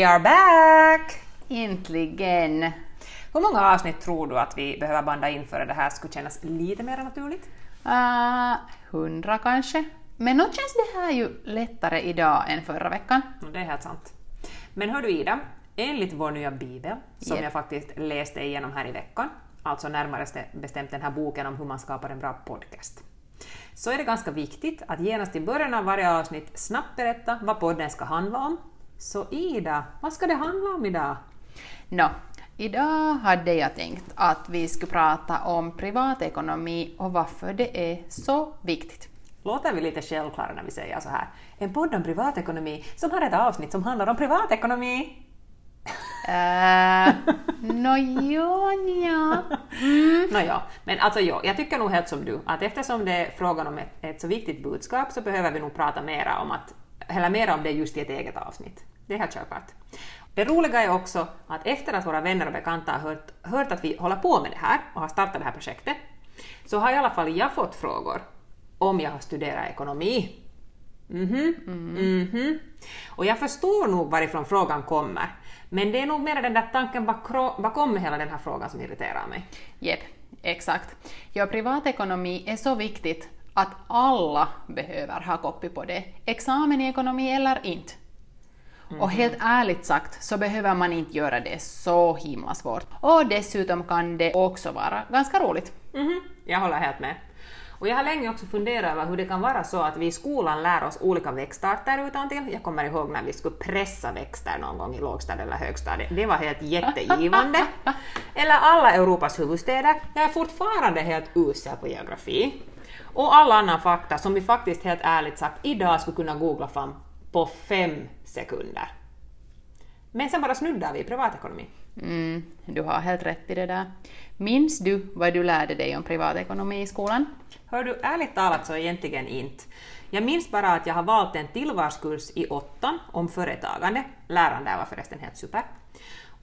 We are back! Äntligen! Hur många avsnitt tror du att vi behöver banda in för att det här skulle kännas lite mer naturligt? Uh, hundra kanske. Men nu känns det här ju lättare idag än förra veckan. Det är helt sant. Men hör du Ida, enligt vår nya bibel, som Yep. jag faktiskt läste igenom här i veckan, alltså närmare bestämt den här boken om hur man skapar en bra podcast, så är det ganska viktigt att genast i början av varje avsnitt snabbt berätta vad podden ska handla om. Så Ida, vad ska det handla om idag? Nå, idag hade jag tänkt att vi skulle prata om privatekonomi och varför det är så viktigt. Låter vi lite självklara när vi säger så här? En podd om privatekonomi som har ett avsnitt som handlar om privatekonomi. Uh, Nå, ja, ja. Nåja, men alltså ja, jag tycker nog helt som du, att eftersom det är frågan om ett, ett så viktigt budskap så behöver vi nog prata mera om, att, eller mera om det just i ett eget avsnitt. Det är helt självklart. Det roliga är också att efter att våra vänner och bekanta har hört, hört att vi håller på med det här och har startat det här projektet, så har i alla fall jag fått frågor om jag har studerat ekonomi. Mhm, mhm. Och jag förstår nog varifrån frågan kommer, men det är nog mer den där tanken bakro- bakom hela den här frågan som irriterar mig. Jep, exakt. Ja, privatekonomi är så viktigt att alla behöver ha kopi på det, examen i ekonomi eller inte. Och helt ärligt sagt så behöver man inte göra det så himla svårt. Och dessutom kan det också vara ganska roligt. Mhm, jag håller helt med. Och jag har länge också funderat över hur det kan vara så att vi i skolan lär oss olika växtarter utantill. Jag kommer ihåg när vi skulle pressa växter någon gång i lågstadiet eller högstadiet. Det var helt jättegivande. Eller alla Europas huvudstäder. Jag är fortfarande helt usel på geografi. Och alla annan fakta som vi faktiskt helt ärligt sagt idag skulle kunna googla fram på fem sekunder. Men sen bara snuddar vi i privatekonomi. Mm, du har helt rätt i det där. Minns du vad du lärde dig om privatekonomi i skolan? Hör du, ärligt talat så egentligen inte. Jag minns bara att jag har valt en tillvalskurs i åttan om företagande. Läraren där var förresten helt super.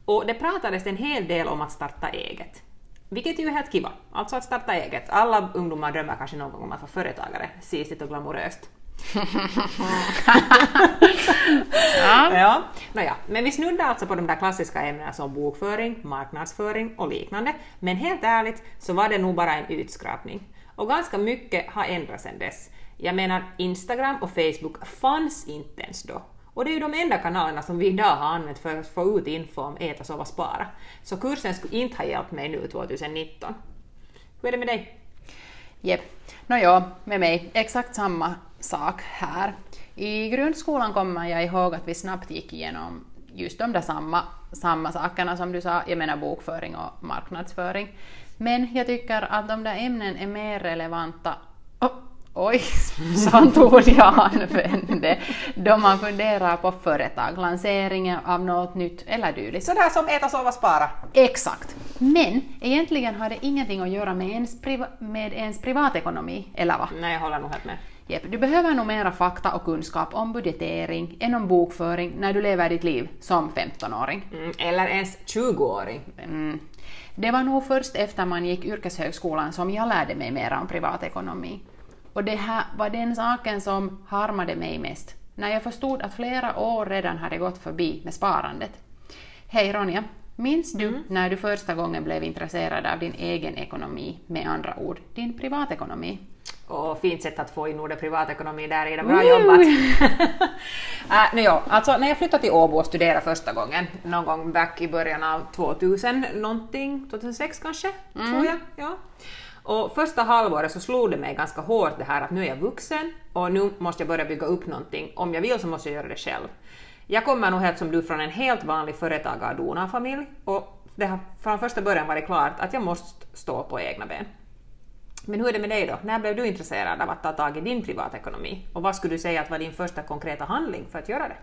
Och det pratades en hel del om att starta eget. Vilket ju är helt kiva, alltså att starta eget. Alla ungdomar drömmer kanske någon gång om att vara företagare, sisigt och glamoröst. Ja, nåja. Men vi snuddar alltså på de där klassiska ämnena som bokföring, marknadsföring och liknande. Men helt ärligt så var det nog bara en utskrapning. Och ganska mycket har ändrats sedan dess. Jag menar, Instagram och Facebook fanns inte ens då. Och det är ju de enda kanalerna som vi idag har använt för att få ut info om äta, sova, spara. Så kursen skulle inte ha hjälpt mig nu 2019. Hur är det med dig? Jep. Nåja, med mig exakt samma sak här. I grundskolan kommer jag ihåg att vi snabbt gick igenom just de där samma, samma sakerna som du sa, jag menar bokföring och marknadsföring. Men jag tycker att de där ämnen är mer relevanta oh, Oj, sånt ord jag använde. Då man funderar på företag, lanseringen av något nytt eller dylikt. Sådär som äta, sova, spara. Exakt. Men egentligen har det ingenting att göra med ens, priva med ens privatekonomi, eller vad? Nej, jag håller nog helt med. Jep, du behöver nog mera fakta och kunskap om budgetering än om bokföring när du lever ditt liv som 15-åring. Mm, eller ens 20-åring. Mm. Det var nog först efter man gick yrkeshögskolan som jag lärde mig mer om privatekonomi. Och det här var den saken som harmade mig mest, när jag förstod att flera år redan hade gått förbi med sparandet. Hej Ronja, minns du när du första gången blev intresserad av din egen ekonomi, med andra ord, din privatekonomi? Och fint sätt att få in ordet privatekonomi där Ida, bra jobbat! äh, nu ja, alltså när jag flyttade till Åbo och studerade första gången, någon gång back i början av 2000 någonting, 2006 kanske, tror jag. Ja. Och första halvåret så slog det mig ganska hårt det här att nu är jag vuxen och nu måste jag börja bygga upp någonting. Om jag vill så måste jag göra det själv. Jag kommer nog helt som du från en helt vanlig företagar familj och det har från första början varit klart att jag måste stå på egna ben. Men hur är det med dig då? När blev du intresserad av att ta tag i din privatekonomi? Och vad skulle du säga att var din första konkreta handling för att göra det?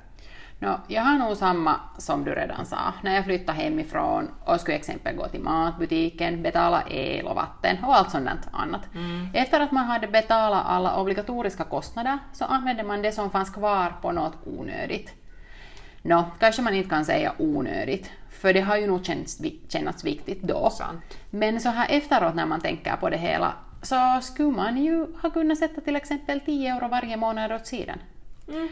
No, jag har nog samma som du redan sa. När jag flyttade hemifrån och skulle exempel gå till matbutiken, betala el och vatten och allt sånt annat. Mm. Efter att man hade betalat alla obligatoriska kostnader så använde man det som fanns kvar på något onödigt. Nå, kanske man inte kan säga onödigt, för det har ju nog känts, känts viktigt då. Sant. Men så här efteråt när man tänker på det hela så skulle man ju ha kunnat sätta till exempel 10 euro varje månad åt sidan. Mm.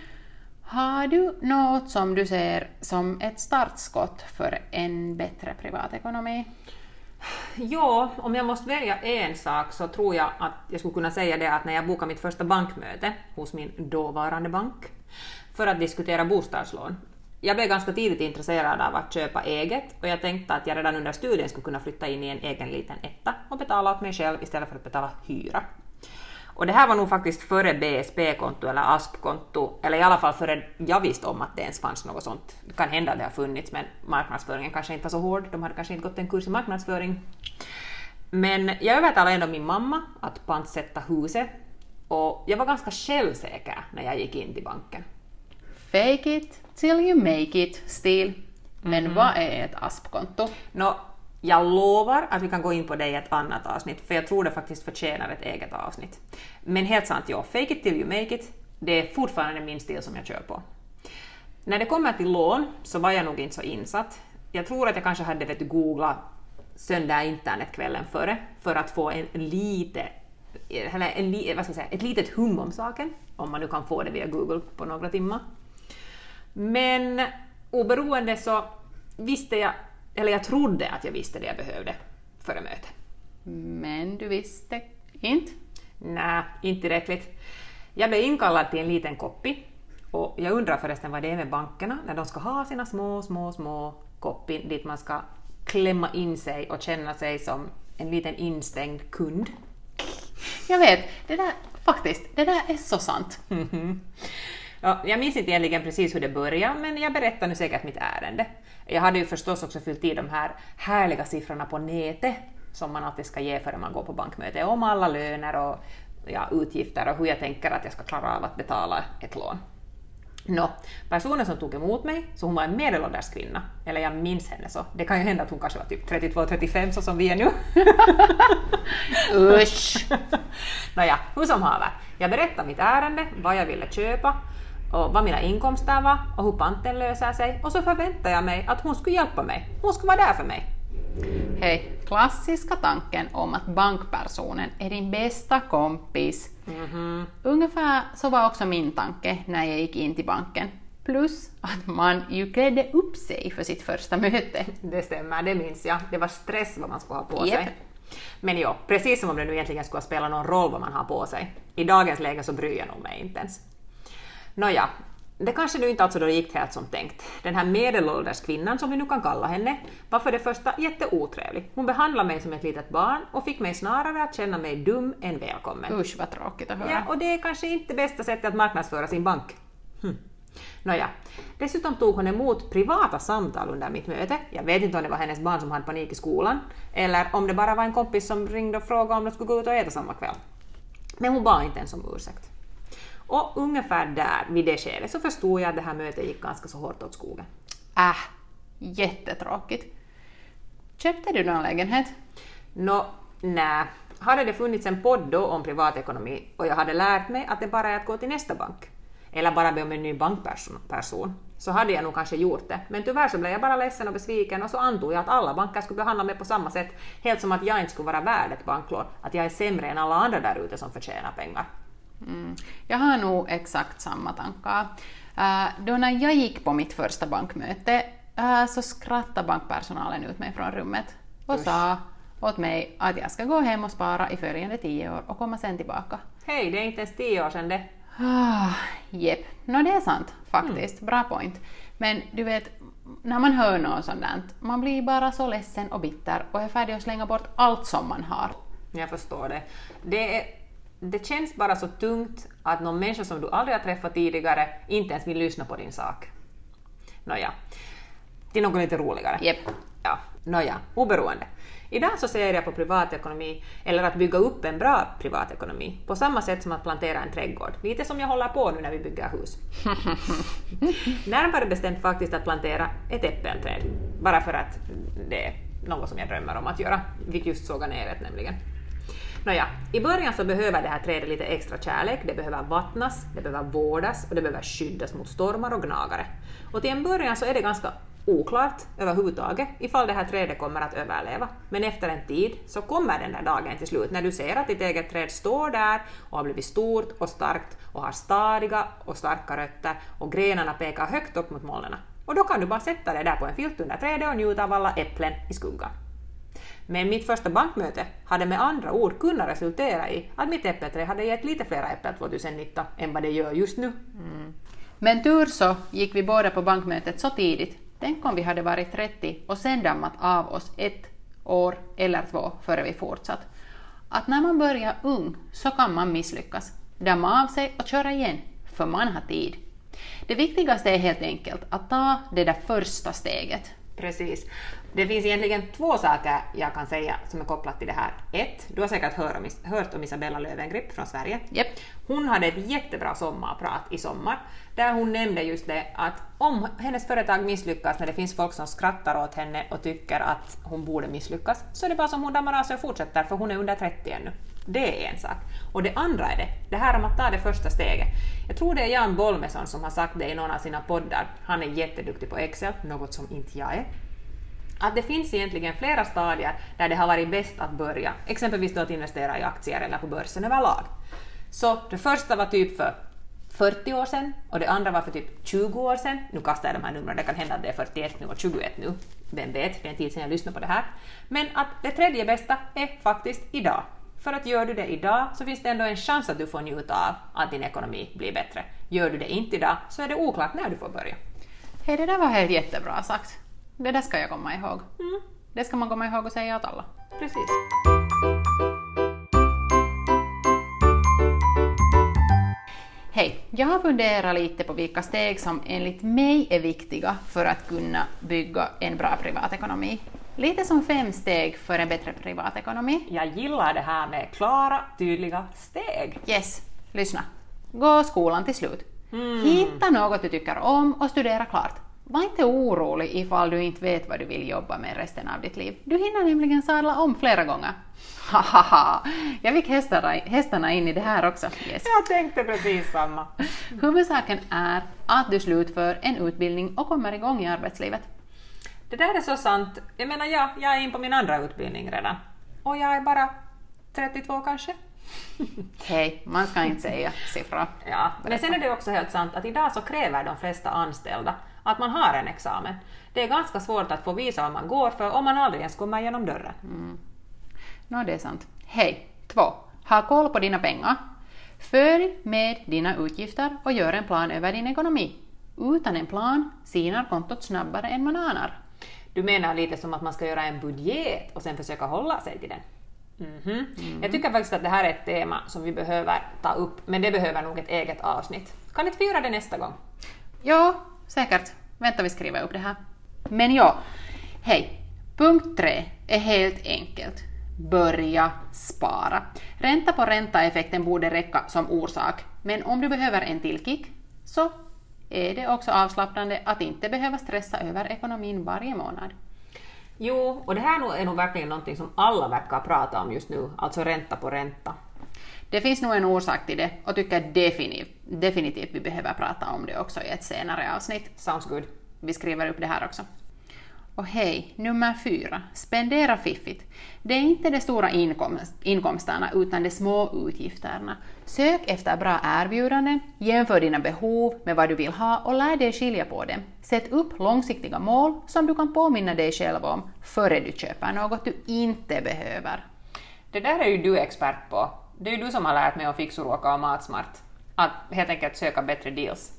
Har du något som du ser som ett startskott för en bättre privatekonomi? Ja, om jag måste välja en sak så tror jag att jag skulle kunna säga det att när jag bokade mitt första bankmöte hos min dåvarande bank för att diskutera bostadslån. Jag blev ganska tidigt intresserad av att köpa eget och jag tänkte att jag redan under studien skulle kunna flytta in i en egen liten etta och betala åt mig själv istället för att betala hyra. Och det här var nog faktiskt före BSP-konto eller ASP-konto, eller i alla fall före jag visste om att det ens fanns något sånt. Det kan hända att det har funnits, men marknadsföringen kanske inte var så hård. De hade kanske inte gått en kurs i marknadsföring. Men jag övertalade ändå min mamma att pantsätta huset och jag var ganska självsäker när jag gick in till banken. Fake it till you make it, stil. Men mm. vad är ett ASP-konto? No, jag lovar att vi kan gå in på det i ett annat avsnitt, för jag tror det faktiskt förtjänar ett eget avsnitt. Men helt sant, ja, fake it till you make it, det är fortfarande min stil som jag kör på. När det kommer till lån så var jag nog inte så insatt. Jag tror att jag kanske hade vet, googlat söndag internet kvällen före för att få en lite, eller en, vad ska jag säga, ett litet hum om saken, om man nu kan få det via Google på några timmar. Men oberoende så visste jag eller jag trodde att jag visste det jag behövde före mötet. Men du visste inte? Nej, inte tillräckligt. Jag blev inkallad till en liten koppi och jag undrar förresten vad det är med bankerna när de ska ha sina små, små, små koppi dit man ska klämma in sig och känna sig som en liten instängd kund. Jag vet, det där faktiskt, det där är så sant. Ja, jag minns inte egentligen precis hur det började, men jag berättar nu säkert mitt ärende. Jag hade ju förstås också fyllt i de här härliga siffrorna på nätet som man alltid ska ge före man går på bankmöte, om alla löner och ja, utgifter och hur jag tänker att jag ska klara av att betala ett lån. Nå, personen som tog emot mig, så hon var en medelålders kvinna, eller jag minns henne så. Det kan ju hända att hon kanske var typ 32-35 så som vi är nu. Usch! Nåja, hur som haver. Jag berättade mitt ärende, vad jag ville köpa och vad mina inkomster var och hur panten löser sig och så förväntade jag mig att hon skulle hjälpa mig. Hon skulle vara där för mig. Hej, klassiska tanken om att bankpersonen är din bästa kompis. Mm -hmm. Ungefär så var också min tanke när jag gick in till banken. Plus att man ju klädde upp sig för sitt första möte. Det stämmer, det minns jag. Det var stress vad man skulle ha på yep. sig. Men ja, precis som om det nu egentligen skulle spela någon roll vad man har på sig. I dagens läge så bryr jag nog mig inte ens. Nåja, det kanske nu inte alltså då gick helt som tänkt. Den här medelålders kvinnan, som vi nu kan kalla henne, var för det första jätteotrevlig. Hon behandlade mig som ett litet barn och fick mig snarare att känna mig dum än välkommen. Usch vad tråkigt att höra. Ja, och det är kanske inte bästa sättet att marknadsföra sin bank. Hm. Nåja, dessutom tog hon emot privata samtal under mitt möte. Jag vet inte om det var hennes barn som hade panik i skolan, eller om det bara var en kompis som ringde och frågade om de skulle gå ut och äta samma kväll. Men hon bad inte ens om ursäkt. Och ungefär där, vid det skedet, så förstod jag att det här mötet gick ganska så hårt åt skogen. Äh, jättetråkigt. Köpte du någon lägenhet? Nå, nej. Hade det funnits en podd då om privatekonomi och jag hade lärt mig att det bara är att gå till nästa bank, eller bara be om en ny bankperson, så hade jag nog kanske gjort det. Men tyvärr så blev jag bara ledsen och besviken och så antog jag att alla banker skulle behandla mig på samma sätt, helt som att jag inte skulle vara värd ett banklån, att jag är sämre än alla andra där ute som förtjänar pengar. Mm. Jag har nog exakt samma tankar. Uh, då när jag gick på mitt första bankmöte uh, så skrattade bankpersonalen ut mig från rummet och Usch. sa åt mig att jag ska gå hem och spara i följande tio år och komma sen tillbaka. Hej, det är inte ens tio år sedan det. Ah, Jepp, no, det är sant faktiskt. Mm. Bra point. Men du vet, när man hör något sånt där, man blir bara så ledsen och bitter och är färdig att slänga bort allt som man har. Jag förstår det. Det är det känns bara så tungt att någon människa som du aldrig har träffat tidigare inte ens vill lyssna på din sak. Nåja, till något lite roligare. Yep. Ja, nåja, oberoende. Idag så ser jag på privatekonomi, eller att bygga upp en bra privatekonomi, på samma sätt som att plantera en trädgård. Lite som jag håller på nu när vi bygger hus. Närmare bestämt faktiskt att plantera ett äppelträd, bara för att det är något som jag drömmer om att göra. Vi just såga ner ett nämligen. Nåja, i början så behöver det här trädet lite extra kärlek, det behöver vattnas, det behöver vårdas och det behöver skyddas mot stormar och gnagare. Och till en början så är det ganska oklart överhuvudtaget ifall det här trädet kommer att överleva. Men efter en tid så kommer den där dagen till slut när du ser att ditt eget träd står där och har blivit stort och starkt och har stadiga och starka rötter och grenarna pekar högt upp mot molnen. Och då kan du bara sätta dig där på en filt under trädet och njuta av alla äpplen i skuggan. Men mitt första bankmöte hade med andra ord kunnat resultera i att mitt äppelträd hade gett lite flera äpplen 2019 än vad det gör just nu. Mm. Men tur så gick vi båda på bankmötet så tidigt. Tänk om vi hade varit 30 och sen dammat av oss ett år eller två före vi fortsatt. Att när man börjar ung så kan man misslyckas, damma av sig och köra igen, för man har tid. Det viktigaste är helt enkelt att ta det där första steget. Precis. Det finns egentligen två saker jag kan säga som är kopplat till det här. Ett, du har säkert hört om, hört om Isabella Löwengrip från Sverige. Yep. Hon hade ett jättebra sommarprat i sommar där hon nämnde just det att om hennes företag misslyckas när det finns folk som skrattar åt henne och tycker att hon borde misslyckas så är det bara som hon dammar av sig och fortsätter för hon är under 30 ännu. Det är en sak. Och det andra är det, det här om att ta det första steget. Jag tror det är Jan Bolmesson som har sagt det i någon av sina poddar. Han är jätteduktig på Excel, något som inte jag är att det finns egentligen flera stadier där det har varit bäst att börja, exempelvis då att investera i aktier eller på börsen överlag. Så det första var typ för 40 år sedan och det andra var för typ 20 år sedan. Nu kastar jag de här numren, det kan hända att det är 41 nu och 21 nu. Vem vet, det är en tid sedan jag lyssnade på det här. Men att det tredje bästa är faktiskt idag. För att gör du det idag så finns det ändå en chans att du får njuta av att din ekonomi blir bättre. Gör du det inte idag så är det oklart när du får börja. Hej, det där var helt jättebra sagt. Det där ska jag komma ihåg. Mm. Det ska man komma ihåg och säga åt alla. Precis. Hej! Jag har funderat lite på vilka steg som enligt mig är viktiga för att kunna bygga en bra privatekonomi. Lite som fem steg för en bättre privatekonomi. Jag gillar det här med klara, tydliga steg. Yes, lyssna. Gå skolan till slut. Mm. Hitta något du tycker om och studera klart. Var inte orolig ifall du inte vet vad du vill jobba med resten av ditt liv. Du hinner nämligen sadla om flera gånger. Hahaha, jag fick hästarna, hästarna in i det här också. Yes. Jag tänkte precis samma. Huvudsaken är att du slutför en utbildning och kommer igång i arbetslivet. Det där är så sant. Jag menar, jag, jag är in på min andra utbildning redan. Och jag är bara 32 kanske. Hej, man ska inte säga siffror. Ja, men sen är det också helt sant att idag så kräver de flesta anställda att man har en examen. Det är ganska svårt att få visa vad man går för om man aldrig ens kommer genom dörren. Mm. Nå, det är sant. Hej! 2. Ha koll på dina pengar. Följ med dina utgifter och gör en plan över din ekonomi. Utan en plan sinar kontot snabbare än man anar. Du menar lite som att man ska göra en budget och sen försöka hålla sig till den? Mm -hmm. mm. Jag tycker faktiskt att det här är ett tema som vi behöver ta upp, men det behöver nog ett eget avsnitt. Kan inte vi göra det nästa gång? Ja, säkert. Vänta, vi skriver upp det här. Men ja, hej. Punkt tre är helt enkelt. Börja spara. Ränta på ränta-effekten borde räcka som orsak, men om du behöver en till kick så är det också avslappnande att inte behöva stressa över ekonomin varje månad. Jo, och det här är nog verkligen någonting som alla verkar prata om just nu, alltså ränta på ränta. Det finns nog en orsak till det och tycker definitivt, definitivt vi behöver prata om det också i ett senare avsnitt. Sounds good. Vi skriver upp det här också. Och hej, nummer fyra. Spendera fiffigt. Det är inte de stora inkomst, inkomsterna utan de små utgifterna. Sök efter bra erbjudanden, jämför dina behov med vad du vill ha och lär dig skilja på dem. Sätt upp långsiktiga mål som du kan påminna dig själv om före du köper något du inte behöver. Det där är ju du expert på. Det är ju du som har lärt mig att Fixuruoka och Matsmart. Att helt enkelt söka bättre deals.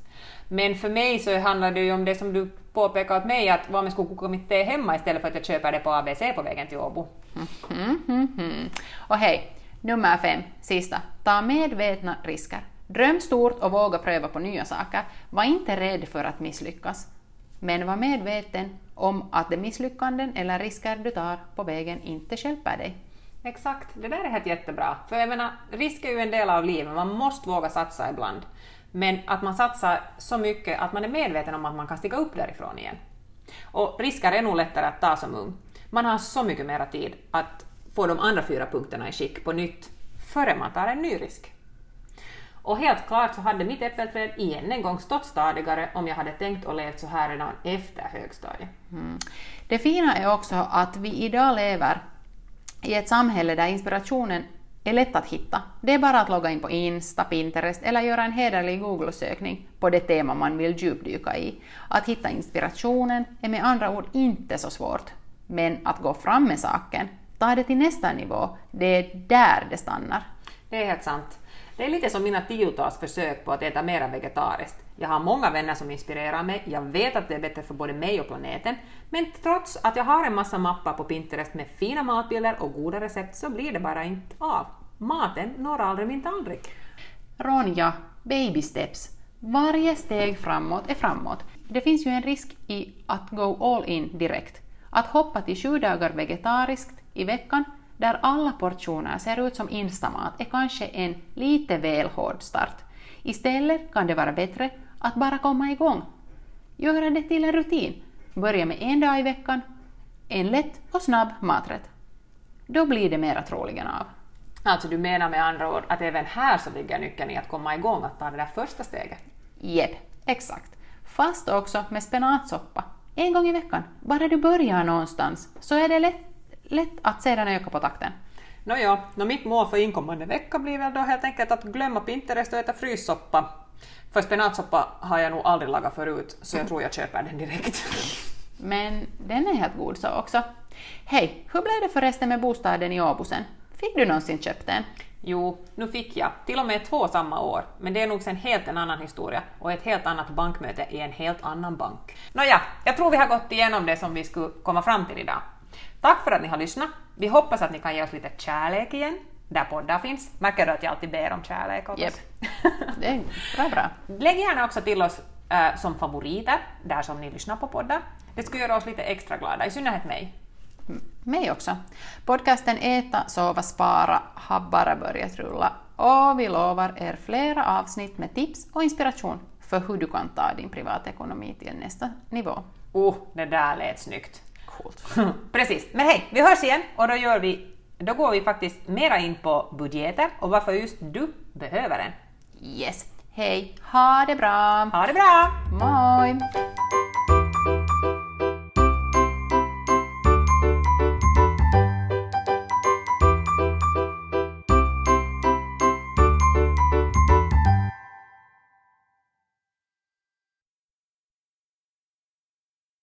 Men för mig så handlar det ju om det som du påpekade åt mig, att vad man skulle koka mitt te hemma istället för att jag köper det på ABC på vägen till Åbo. Mm, mm, mm. Och hej, nummer fem, sista. Ta medvetna risker. Dröm stort och våga pröva på nya saker. Var inte rädd för att misslyckas. Men var medveten om att de misslyckanden eller risker du tar på vägen inte hjälper dig. Exakt, det där är helt jättebra. För jag menar, risk är ju en del av livet, man måste våga satsa ibland. Men att man satsar så mycket att man är medveten om att man kan stiga upp därifrån igen. Och risker är nog lättare att ta som ung. Man har så mycket mera tid att få de andra fyra punkterna i skick på nytt före man tar en ny risk. Och helt klart så hade mitt äppelträd igen en gång stått stadigare om jag hade tänkt och levt så här redan efter högstadiet. Mm. Det fina är också att vi idag lever i ett samhälle där inspirationen är lätt att hitta. Det är bara att logga in på Insta, Pinterest eller göra en hederlig Google-sökning på det tema man vill djupdyka i. Att hitta inspirationen är med andra ord inte så svårt. Men att gå fram med saken, ta det till nästa nivå, det är där det stannar. Det är helt sant. Det är lite som mina tiotals försök på att äta mera vegetariskt. Jag har många vänner som inspirerar mig, jag vet att det är bättre för både mig och planeten, men trots att jag har en massa mappar på Pinterest med fina matbilder och goda recept så blir det bara inte av. Maten når aldrig min tallrik. Ronja, baby steps. Varje steg framåt är framåt. Det finns ju en risk i att go all in direkt. Att hoppa till sju dagar vegetariskt i veckan där alla portioner ser ut som instamat är kanske en lite väl hård start. Istället kan det vara bättre att bara komma igång. Göra det till en rutin. Börja med en dag i veckan, en lätt och snabb maträtt. Då blir det mera troligen av. Alltså du menar med andra ord att även här så ligger nyckeln i att komma igång, att ta det där första steget? Jep, exakt. Fast också med spenatsoppa. En gång i veckan. Bara du börjar någonstans så är det lätt, lätt att sedan öka på takten. Nåja, no, mitt mål för inkommande vecka blir väl då helt enkelt att glömma Pinterest och äta fryssoppa. För spenatsoppa har jag nog aldrig lagat förut, så jag tror jag köper den direkt. Men den är helt god så också. Hej, hur blev det förresten med bostaden i Åbosen? Fick du någonsin köpt den? Jo, nu fick jag. Till och med två samma år. Men det är nog sen helt en annan historia och ett helt annat bankmöte i en helt annan bank. Nåja, jag tror vi har gått igenom det som vi skulle komma fram till idag. Tack för att ni har lyssnat. Vi hoppas att ni kan ge oss lite kärlek igen, där poddar finns. Märker du att jag alltid ber om kärlek åt Japp. oss? Det är bra, bra. Lägg gärna också till oss eh, som favoriter, där som ni lyssnar på poddar. Det skulle göra oss lite extra glada, i synnerhet mig. Mig också. Podcasten Äta, sova, spara har bara börjat rulla och vi lovar er flera avsnitt med tips och inspiration för hur du kan ta din privatekonomi till nästa nivå. Oh, det där lät snyggt. Coolt. Precis, men hej, vi hörs igen och då, gör vi, då går vi faktiskt mera in på budgeter och varför just du behöver en. Yes. Hej, ha det bra! Ha det bra! Moi!